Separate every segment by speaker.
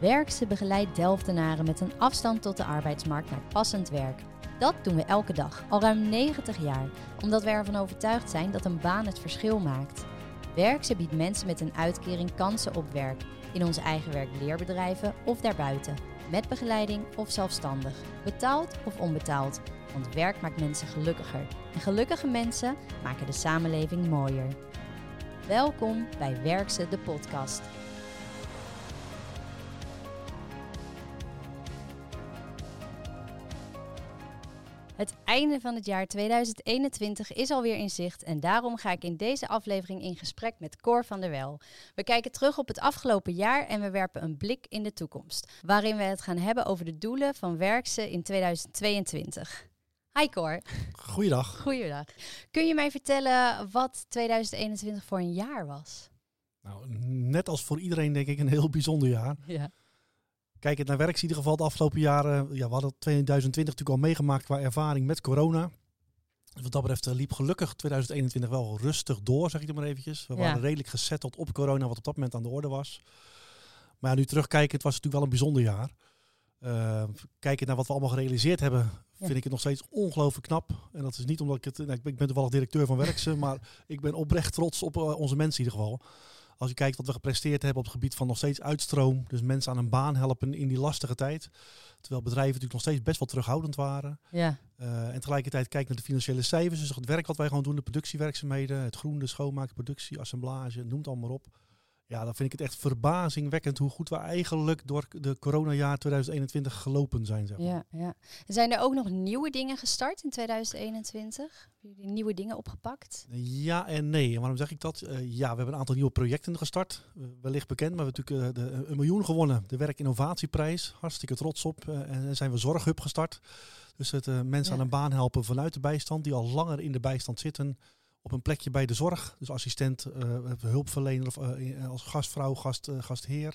Speaker 1: Werkse begeleidt Delftenaren met een afstand tot de arbeidsmarkt naar passend werk. Dat doen we elke dag, al ruim 90 jaar, omdat we ervan overtuigd zijn dat een baan het verschil maakt. Werkse biedt mensen met een uitkering kansen op werk, in onze eigen werkleerbedrijven of daarbuiten, met begeleiding of zelfstandig, betaald of onbetaald. Want werk maakt mensen gelukkiger en gelukkige mensen maken de samenleving mooier. Welkom bij Werkse de podcast. Het einde van het jaar 2021 is alweer in zicht en daarom ga ik in deze aflevering in gesprek met Cor van der Wel. We kijken terug op het afgelopen jaar en we werpen een blik in de toekomst, waarin we het gaan hebben over de doelen van Werkse in 2022. Hi Cor.
Speaker 2: Goeiedag.
Speaker 1: Goeiedag. Kun je mij vertellen wat 2021 voor een jaar was?
Speaker 2: Nou, net als voor iedereen denk ik een heel bijzonder jaar.
Speaker 1: Ja.
Speaker 2: Kijk, het naar werk in ieder geval de afgelopen jaren. Ja, we hadden 2020 natuurlijk al meegemaakt qua ervaring met corona. Dus wat dat betreft eh, liep gelukkig 2021 wel rustig door, zeg ik er maar eventjes. We
Speaker 1: Ja.
Speaker 2: waren redelijk gezetteld op corona, wat op dat moment aan de orde was. Maar ja, nu terugkijken, het was natuurlijk wel een bijzonder jaar. Uh, kijken naar wat we allemaal gerealiseerd hebben, vind ik het nog steeds ongelooflijk knap. En dat is niet omdat ik het... Nou, ik ben toevallig directeur van Werkse, maar ik ben oprecht trots op eh, onze mensen in ieder geval. Als je kijkt wat we gepresteerd hebben op het gebied van nog steeds uitstroom. Dus mensen aan een baan helpen in die lastige tijd. Terwijl bedrijven natuurlijk nog steeds best wel terughoudend waren.
Speaker 1: Ja.
Speaker 2: Uh, en tegelijkertijd kijk naar de financiële cijfers. Dus het werk wat wij gewoon doen, de productiewerkzaamheden. Het groen, de schoonmaak, productie, assemblage, noem het allemaal op. Ja, dan vind ik het echt verbazingwekkend hoe goed we eigenlijk door de coronajaar 2021 gelopen zijn. Zeg maar.
Speaker 1: Ja, ja. Zijn er ook nog nieuwe dingen gestart in 2021? Hebben jullie nieuwe dingen opgepakt?
Speaker 2: Ja en nee. En waarom zeg ik dat? Uh, ja, we hebben een aantal nieuwe projecten gestart. Uh, wellicht bekend, maar we hebben natuurlijk uh, de, een miljoen gewonnen. De werkinnovatieprijs. Hartstikke trots op. Uh, en zijn we Zorghub gestart. Dus het mensen ja. aan een baan helpen vanuit de bijstand, die al langer in de bijstand zitten op een plekje bij de zorg. Dus assistent, uh, hulpverlener of uh, als gastvrouw, gast, uh, gastheer.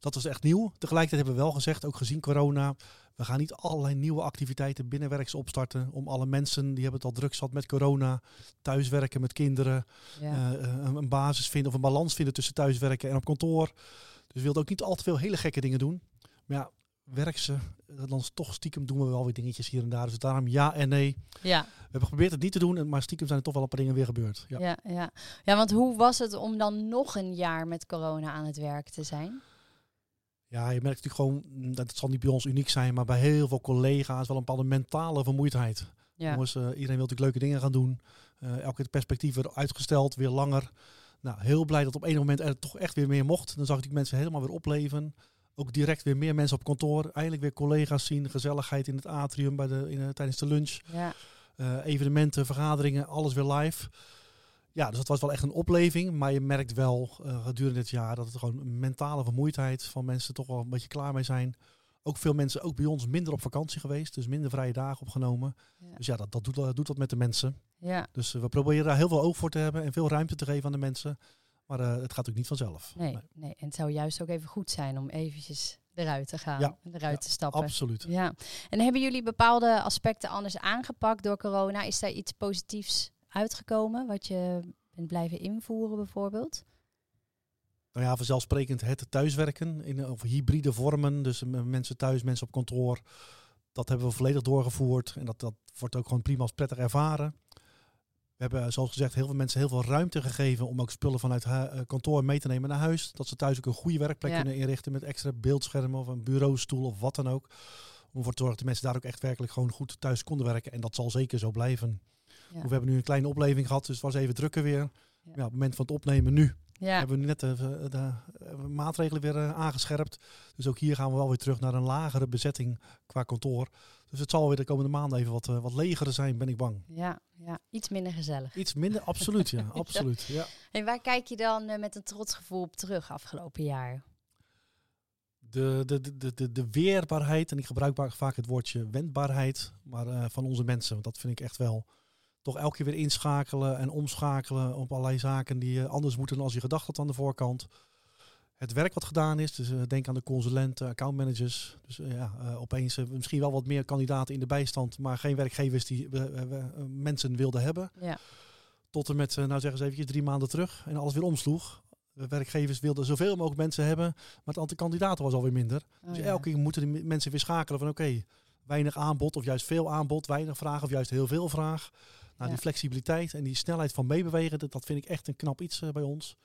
Speaker 2: Dat was echt nieuw. Tegelijkertijd hebben we wel gezegd, ook gezien corona, we gaan niet allerlei nieuwe activiteiten binnenwerks opstarten. Om alle mensen, die hebben het al druk zat met corona, thuiswerken met kinderen, ja. een basis vinden of een balans vinden tussen thuiswerken en op kantoor. Dus we wilden ook niet al te veel hele gekke dingen doen. Maar ja, werk ze, dan toch stiekem doen we wel weer dingetjes hier en daar. Dus daarom ja en nee.
Speaker 1: Ja.
Speaker 2: We hebben geprobeerd het niet te doen, maar stiekem zijn er toch wel een paar dingen weer gebeurd. Ja.
Speaker 1: Ja, ja. ja, want hoe was het om dan nog een jaar met corona aan het werk te zijn?
Speaker 2: Ja, je merkt natuurlijk gewoon, dat zal niet bij ons uniek zijn, maar bij heel veel collega's wel een bepaalde mentale vermoeidheid. Ja. Jongens, uh, iedereen wil natuurlijk leuke dingen gaan doen. Uh, elke perspectief weer uitgesteld, weer langer. Nou, heel blij dat op een moment er toch echt weer meer mocht. Dan zag ik die mensen helemaal weer opleven. Ook direct weer meer mensen op kantoor. Eindelijk weer collega's zien. Gezelligheid in het atrium bij de, in, uh, tijdens de lunch.
Speaker 1: Ja.
Speaker 2: Uh, evenementen, vergaderingen, alles weer live. Ja, dus dat was wel echt een opleving. Maar je merkt wel uh, gedurende dit jaar dat het gewoon een mentale vermoeidheid van mensen toch wel een beetje klaar mee zijn. Ook veel mensen, ook bij ons, minder op vakantie geweest. Dus minder vrije dagen opgenomen. Ja. Dus ja, dat, dat, doet, dat doet wat met de mensen.
Speaker 1: Ja.
Speaker 2: Dus we proberen daar heel veel oog voor te hebben en veel ruimte te geven aan de mensen. Maar uh, het gaat ook niet vanzelf.
Speaker 1: Nee, nee, nee. En het zou juist ook even goed zijn om eventjes eruit te gaan.
Speaker 2: Ja,
Speaker 1: eruit
Speaker 2: ja,
Speaker 1: te stappen.
Speaker 2: Absoluut.
Speaker 1: Ja. En hebben jullie bepaalde aspecten anders aangepakt door corona? Is daar iets positiefs uitgekomen wat je bent blijven invoeren bijvoorbeeld?
Speaker 2: Nou ja, vanzelfsprekend het thuiswerken in of hybride vormen. Dus mensen thuis, mensen op kantoor. Dat hebben we volledig doorgevoerd. En dat, dat wordt ook gewoon prima als prettig ervaren. Hebben, zoals gezegd, heel veel mensen heel veel ruimte gegeven om ook spullen vanuit kantoor mee te nemen naar huis. Dat ze thuis ook een goede werkplek ja. kunnen inrichten met extra beeldschermen of een bureaustoel of wat dan ook. Om ervoor te zorgen dat de mensen daar ook echt werkelijk gewoon goed thuis konden werken. En dat zal zeker zo blijven. Ja. We hebben nu een kleine opleving gehad, dus het was even drukker weer. Ja. ja op het moment van het opnemen nu
Speaker 1: ja.
Speaker 2: hebben we nu net de, de, de maatregelen weer uh, aangescherpt. Dus ook hier gaan we wel weer terug naar een lagere bezetting qua kantoor. Dus het zal weer de komende maanden even wat, uh, wat leger zijn, ben ik bang.
Speaker 1: Ja, ja, iets minder gezellig.
Speaker 2: Iets minder, absoluut, ja. absoluut, ja.
Speaker 1: En waar kijk je dan uh, met een trots gevoel op terug afgelopen jaar?
Speaker 2: De, de, de, de, de weerbaarheid, en ik gebruik vaak het woordje wendbaarheid, maar van onze mensen. Want dat vind ik echt wel toch elke keer weer inschakelen en omschakelen op allerlei zaken die uh, anders moeten dan als je gedacht had aan de voorkant. Het werk wat gedaan is, dus uh, denk aan de consulenten, accountmanagers. Dus uh, ja, opeens misschien wel wat meer kandidaten in de bijstand, maar geen werkgevers die mensen wilden hebben.
Speaker 1: Ja.
Speaker 2: Tot en met, nou zeggen ze even drie maanden terug en alles weer omsloeg. De werkgevers wilden zoveel mogelijk mensen hebben, maar het aantal kandidaten was alweer minder.
Speaker 1: Oh,
Speaker 2: dus
Speaker 1: ja.
Speaker 2: elke keer moeten de mensen weer schakelen van oké, weinig aanbod of juist veel aanbod, weinig vraag of juist heel veel vraag. Nou,
Speaker 1: Ja.
Speaker 2: die flexibiliteit en die snelheid van meebewegen, dat, dat vind ik echt een knap iets eh, bij ons.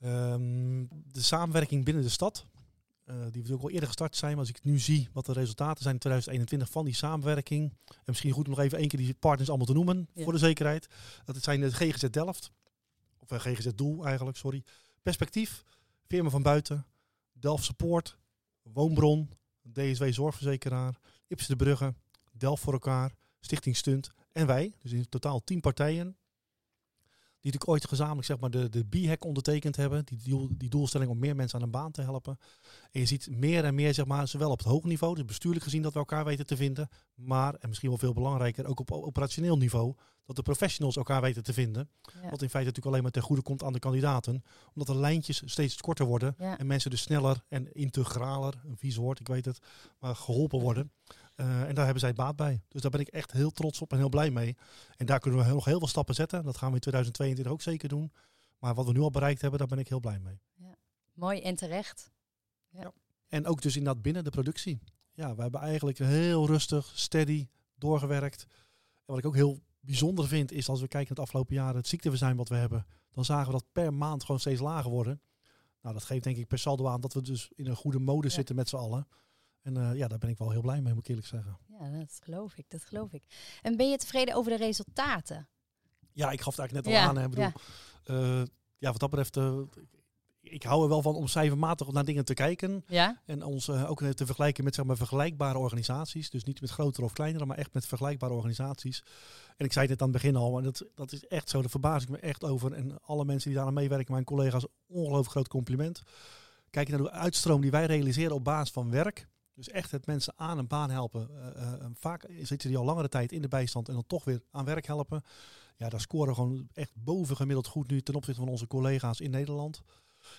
Speaker 2: Ehm, de samenwerking binnen de stad, eh, die natuurlijk al eerder gestart zijn, maar als ik nu zie wat de resultaten zijn in 2021 van die samenwerking, en misschien goed om nog even één keer die partners allemaal te noemen,
Speaker 1: Ja.
Speaker 2: voor de zekerheid. Dat het zijn de GGZ Delft, of eh, GGZ Doel eigenlijk, sorry. Perspectief, firma van buiten, Delft Support, Woonbron, DSW Zorgverzekeraar, Ips de Brugge, Delft voor elkaar, Stichting Stunt en wij. Dus in totaal tien partijen. Die natuurlijk ooit gezamenlijk zeg maar, de, de B-hack ondertekend hebben. Die, doel, die doelstelling om meer mensen aan een baan te helpen. En je ziet meer en meer, zeg maar, zowel op het hoog niveau, dus bestuurlijk gezien dat we elkaar weten te vinden. Maar, en misschien wel veel belangrijker, ook op operationeel niveau, dat de professionals elkaar weten te vinden.
Speaker 1: Ja.
Speaker 2: Wat in feite natuurlijk alleen maar ten goede komt aan de kandidaten. Omdat de lijntjes steeds korter worden.
Speaker 1: Ja.
Speaker 2: En mensen dus sneller en integraler, een vies woord, ik weet het, maar geholpen worden. Eh, en daar hebben zij baat bij. Dus daar ben ik echt heel trots op en heel blij mee. En daar kunnen we nog heel veel stappen zetten. Dat gaan we in 2022 ook zeker doen. Maar wat we nu al bereikt hebben, daar ben ik heel blij mee.
Speaker 1: Mooi en terecht.
Speaker 2: En ook dus inderdaad binnen de productie. Ja, we hebben eigenlijk heel rustig, steady doorgewerkt. En wat ik ook heel bijzonder vind, is als we kijken naar het afgelopen jaar, het ziekteverzuim wat we hebben, dan zagen we dat per maand gewoon steeds lager worden. Nou, dat geeft denk ik per saldo aan dat we dus in een goede mode
Speaker 1: Ja.
Speaker 2: zitten met z'n allen. En eh, ja, daar ben ik wel heel blij mee, moet ik eerlijk zeggen.
Speaker 1: Ja, dat geloof ik. Dat geloof ik. En ben je tevreden over de resultaten?
Speaker 2: Ja, ik gaf het eigenlijk net al
Speaker 1: Ja,
Speaker 2: aan. Hè. Ik bedoel,
Speaker 1: ja.
Speaker 2: eh, ja, wat dat betreft, eh, ik hou er wel van om cijfermatig naar dingen te kijken.
Speaker 1: Ja?
Speaker 2: En ons ook te vergelijken met zeg maar, vergelijkbare organisaties. Dus niet met grotere of kleinere, maar echt met vergelijkbare organisaties. En ik zei het aan het begin al, maar dat, dat is echt zo. Daar verbaas ik me echt over. En alle mensen die daar aan meewerken, mijn collega's, ongelooflijk groot compliment. Kijk naar de uitstroom die wij realiseren op basis van werk. Dus echt het mensen aan een baan helpen. Eh, eh, vaak zitten die al langere tijd in de bijstand en dan toch weer aan werk helpen. Ja, daar scoren we gewoon echt bovengemiddeld goed nu ten opzichte van onze collega's in Nederland.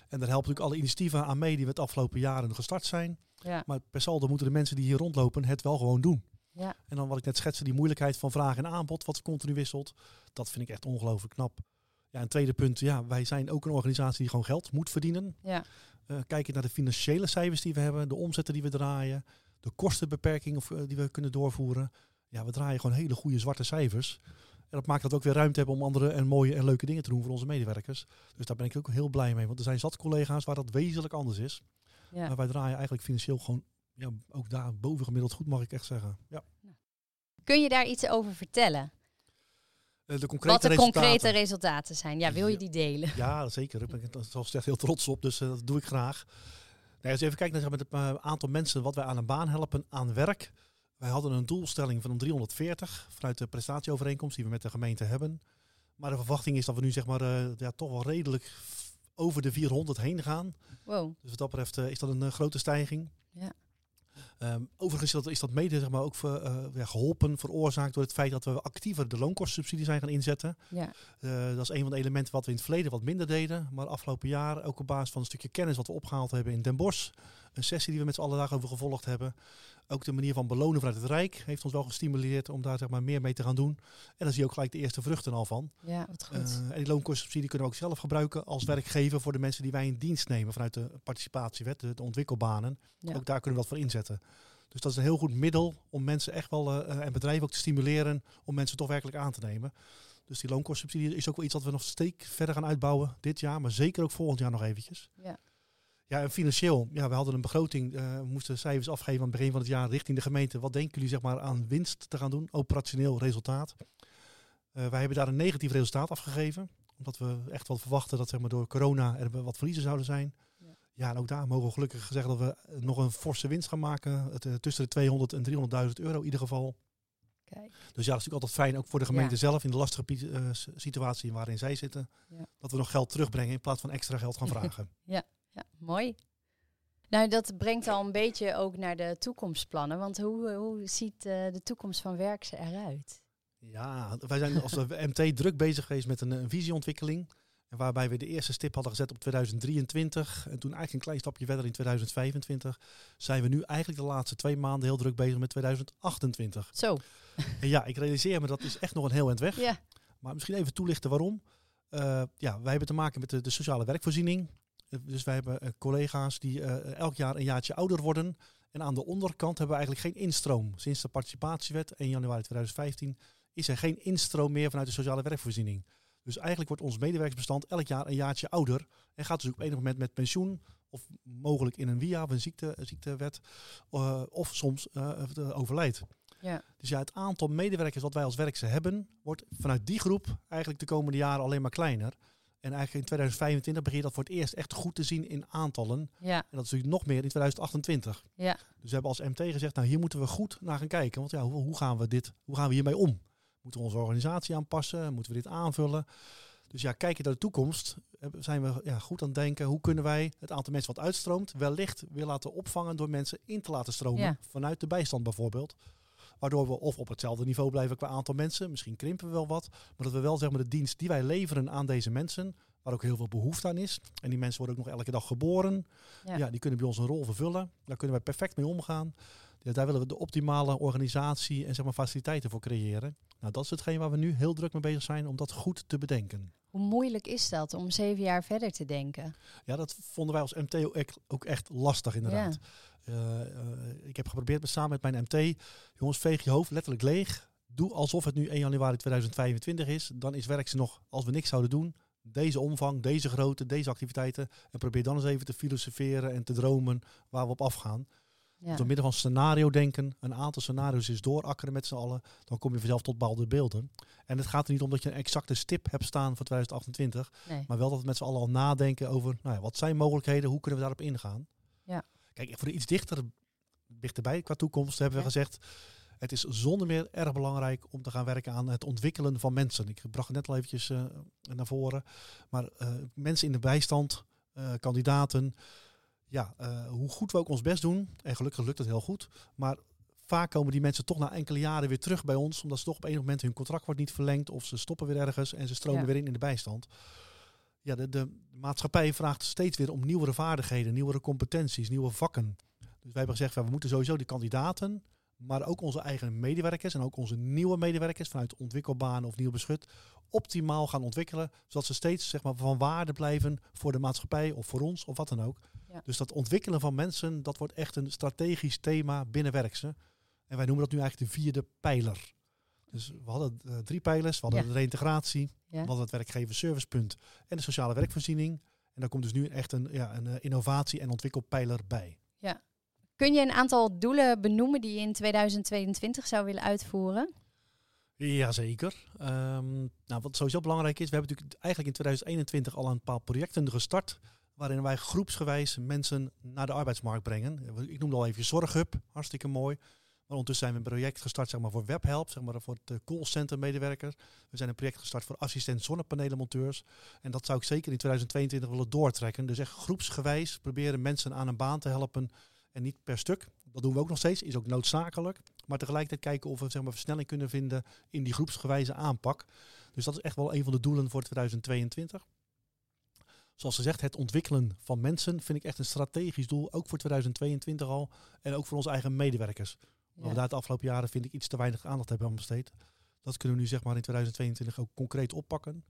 Speaker 2: En daar helpen natuurlijk alle initiatieven aan mee die we het afgelopen jaren gestart zijn.
Speaker 1: Ja.
Speaker 2: Maar per saldo moeten de mensen die hier rondlopen het wel gewoon doen.
Speaker 1: Ja.
Speaker 2: En dan wat ik net schetste, die moeilijkheid van vraag en aanbod, wat continu wisselt. Dat vind ik echt ongelooflijk knap. Ja, een tweede punt, ja, wij zijn ook een organisatie die gewoon geld moet verdienen.
Speaker 1: Ja.
Speaker 2: Eh kijken naar de financiële cijfers die we hebben, de omzetten die we draaien, de kostenbeperking of, eh, die we kunnen doorvoeren. Ja, we draaien gewoon hele goede zwarte cijfers. En dat maakt dat we ook weer ruimte hebben om andere en mooie en leuke dingen te doen voor onze medewerkers. Dus daar ben ik ook heel blij mee. Want er zijn zat collega's waar dat wezenlijk anders is.
Speaker 1: Ja.
Speaker 2: Maar wij draaien eigenlijk financieel gewoon, ja, ook daar bovengemiddeld goed mag ik echt zeggen. Ja.
Speaker 1: Kun je daar iets over vertellen?
Speaker 2: Eh, de concrete
Speaker 1: Wat de
Speaker 2: resultaten.
Speaker 1: concrete resultaten zijn? Ja, wil je die delen?
Speaker 2: Ja, zeker. Daar ben ik zoals gezegd heel trots op, dus eh, dat doe ik graag. Nee, als je even kijkt naar het eh, aantal mensen wat wij aan een baan helpen aan werk. Wij hadden een doelstelling van 340 vanuit de prestatieovereenkomst die we met de gemeente hebben. Maar de verwachting is dat we nu zeg maar, ja, toch wel redelijk over de 400 heen gaan.
Speaker 1: Wow.
Speaker 2: Dus wat dat betreft is dat een grote stijging.
Speaker 1: Ja.
Speaker 2: Ehm, overigens is dat, is dat mede zeg maar, ook ver- eh, ja, geholpen, veroorzaakt door het feit dat we actiever de loonkostenssubsidie zijn gaan inzetten.
Speaker 1: Ja.
Speaker 2: Eh, dat is een van de elementen wat we in het verleden wat minder deden. Maar afgelopen jaar, ook op basis van een stukje kennis wat we opgehaald hebben in Den Bosch. Een sessie die we met z'n allen daarover gevolgd hebben. Ook de manier van belonen vanuit het Rijk heeft ons wel gestimuleerd om daar zeg maar, meer mee te gaan doen. En daar zie je ook gelijk de eerste vruchten al van.
Speaker 1: Ja, wat goed.
Speaker 2: Eh, en die loonkostenssubsidie kunnen we ook zelf gebruiken als werkgever voor de mensen die wij in dienst nemen vanuit de participatiewet, de, de ontwikkelbanen.
Speaker 1: Ja.
Speaker 2: Ook daar kunnen we dat voor inzetten. Dus dat is een heel goed middel om mensen echt wel eh, eh, en bedrijven ook te stimuleren om mensen toch werkelijk aan te nemen. Dus die loonkostenssubsidie is ook wel iets wat we nog steeds verder gaan uitbouwen dit jaar, maar zeker ook volgend jaar nog eventjes.
Speaker 1: Ja.
Speaker 2: Ja, en financieel. Ja, we hadden een begroting, eh, we moesten cijfers afgeven aan het begin van het jaar richting de gemeente. Wat denken jullie zeg maar aan winst te gaan doen? Operationeel resultaat. Eh, wij hebben daar een negatief resultaat afgegeven. Omdat we echt wel verwachten dat zeg maar, door corona er wat verliezen zouden zijn.
Speaker 1: Ja.
Speaker 2: Ja, en ook daar mogen we gelukkig zeggen dat we nog een forse winst gaan maken. Het, eh, tussen de 200 en 300.000 euro in ieder geval.
Speaker 1: Kijk.
Speaker 2: Dus ja, dat is natuurlijk altijd fijn, ook voor de gemeente
Speaker 1: Ja.
Speaker 2: zelf, in de lastige situatie waarin zij zitten.
Speaker 1: Ja.
Speaker 2: Dat we nog geld terugbrengen in plaats van extra geld gaan vragen.
Speaker 1: Ja, mooi. Nou, dat brengt al een beetje ook naar de toekomstplannen. Want hoe, hoe ziet eh, de toekomst van Werkse eruit?
Speaker 2: Ja, wij zijn als MT druk bezig geweest met een, een visieontwikkeling. En waarbij we de eerste stip hadden gezet op 2023. En toen eigenlijk een klein stapje verder in 2025. Zijn we nu eigenlijk de laatste twee maanden heel druk bezig met 2028.
Speaker 1: Zo,
Speaker 2: En ja, ik realiseer me dat is echt nog een heel eind weg.
Speaker 1: ja.
Speaker 2: Maar misschien even toelichten waarom. Uh, ja, wij hebben te maken met de, de sociale werkvoorziening. Dus wij hebben collega's die elk jaar een jaartje ouder worden. En aan de onderkant hebben we eigenlijk geen instroom. Sinds de participatiewet 1 januari 2015 is er geen instroom meer vanuit de sociale werkvoorziening. Dus eigenlijk wordt ons medewerkersbestand elk jaar een jaartje ouder. En gaat dus op enig moment met pensioen. Of mogelijk in een WIA of een ziekte, ziektewet. Uh, of soms uh, overlijdt. Ja. Dus ja, het aantal medewerkers wat wij als werkse hebben, wordt vanuit die groep eigenlijk de komende jaren alleen maar kleiner. En eigenlijk in 2025 begin je dat voor het eerst echt goed te zien in aantallen. Ja. En dat is natuurlijk nog meer in 2028. Ja. Dus we hebben als MT gezegd, nou hier moeten we goed naar gaan kijken. Want ja, hoe, hoe gaan we dit, hoe gaan we hiermee om? Moeten we onze organisatie aanpassen? Moeten we dit aanvullen? Dus ja, kijken naar de toekomst, zijn we ja, goed aan het denken. Hoe kunnen wij het aantal mensen wat uitstroomt, wellicht weer laten opvangen door mensen in te laten stromen. Vanuit de bijstand bijvoorbeeld. Waardoor we of op hetzelfde niveau blijven qua aantal mensen. Misschien krimpen we wel wat. Maar dat we wel zeg maar, de dienst die wij leveren aan deze mensen. Waar ook heel veel behoefte aan is. En die mensen worden ook nog elke dag geboren. Ja. die kunnen bij ons een rol vervullen. Daar kunnen wij perfect mee omgaan. Ja, daar willen we de optimale organisatie en zeg maar, faciliteiten voor creëren. Nou, dat is hetgeen waar we nu heel druk mee bezig zijn om dat goed te bedenken.
Speaker 1: Hoe moeilijk is dat om zeven jaar verder te denken?
Speaker 2: Ja, dat vonden wij als MT ook echt lastig inderdaad. Ik heb geprobeerd samen met mijn MT, jongens, veeg je hoofd letterlijk leeg. Doe alsof het nu 1 januari 2025 is. Dan is werk ze nog, als we niks zouden doen, deze omvang, deze grootte, deze activiteiten. En probeer dan eens even te filosoferen en te dromen waar we op afgaan. Ja. Door middel van scenario denken, een aantal scenario's is doorakkeren met z'n allen, dan kom je vanzelf tot bepaalde beelden. En het gaat er niet om dat je een exacte stip hebt staan voor 2028, maar wel dat we met z'n allen al nadenken over nou ja, wat zijn mogelijkheden, hoe kunnen we daarop ingaan. Kijk, voor iets dichter, dichterbij qua toekomst hebben we gezegd, het is zonder meer erg belangrijk om te gaan werken aan het ontwikkelen van mensen. Ik bracht het net al eventjes uh, naar voren, maar uh, mensen in de bijstand, uh, kandidaten, ja, hoe goed we ook ons best doen, en gelukkig lukt het heel goed, maar vaak komen die mensen toch na enkele jaren weer terug bij ons, omdat ze toch op enig moment hun contract wordt niet verlengd of ze stoppen weer ergens en ze stromen weer in in de bijstand. Ja, de, de maatschappij vraagt steeds weer om nieuwere vaardigheden, nieuwere competenties, nieuwe vakken. Dus wij hebben gezegd, we moeten sowieso die kandidaten, maar ook onze eigen medewerkers en ook onze nieuwe medewerkers vanuit ontwikkelbanen of nieuw beschut optimaal gaan ontwikkelen, zodat ze steeds zeg maar, van waarde blijven voor de maatschappij of voor ons of wat dan ook. Dus dat ontwikkelen van mensen, dat wordt echt een strategisch thema binnen Werkse. En wij noemen dat nu eigenlijk de vierde pijler. Dus we hadden uh, drie pijlers. We hadden de reintegratie, we hadden het werkgeverservicepunt en de sociale werkvoorziening. En daar komt dus nu echt een, ja, een uh, innovatie- en ontwikkelpijler bij. Ja.
Speaker 1: Kun je een aantal doelen benoemen die je in 2022 zou willen uitvoeren?
Speaker 2: Jazeker. Um, nou, wat sowieso belangrijk is, we hebben natuurlijk eigenlijk in 2021 al een paar projecten gestart waarin wij groepsgewijs mensen naar de arbeidsmarkt brengen. Ik noemde al even Zorghub, hartstikke mooi. Maar ondertussen zijn we een project gestart zeg maar, voor Webhelp, zeg maar, voor de callcenter medewerker. We zijn een project gestart voor assistent zonnepanelenmonteurs. En dat zou ik zeker in 2022 willen doortrekken. Dus echt groepsgewijs proberen mensen aan een baan te helpen en niet per stuk. Dat doen we ook nog steeds, is ook noodzakelijk. Maar tegelijkertijd kijken of we zeg maar, versnelling kunnen vinden in die groepsgewijze aanpak. Dus dat is echt wel een van de doelen voor 2022 zoals gezegd, het ontwikkelen van mensen vind ik echt een strategisch doel. Ook voor 2022 al. En ook voor onze eigen medewerkers. Ja. we daar het afgelopen jaren vind ik iets te weinig aandacht hebben aan besteed. Dat kunnen we nu zeg maar in 2022 ook concreet oppakken.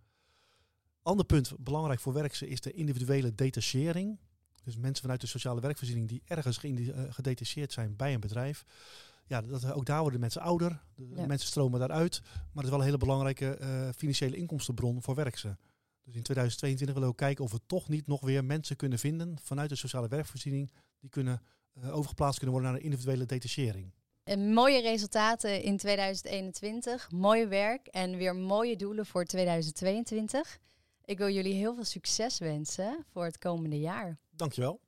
Speaker 2: Ander punt, belangrijk voor werkse, is de individuele detachering. Dus mensen vanuit de sociale werkvoorziening die ergens eh, gedetacheerd zijn bij een bedrijf. Ja, dat, ook daar worden mensen ouder. De Mensen stromen daaruit. Maar het is wel een hele belangrijke uh, financiële inkomstenbron voor werkse. Dus in 2022 willen we ook kijken of we toch niet nog weer mensen kunnen vinden vanuit de sociale werkvoorziening die kunnen uh, overgeplaatst kunnen worden naar een individuele detachering.
Speaker 1: Mooie resultaten in 2021, mooi werk en weer mooie doelen voor 2022. Ik wil jullie heel veel succes wensen voor het komende jaar.
Speaker 2: Dankjewel.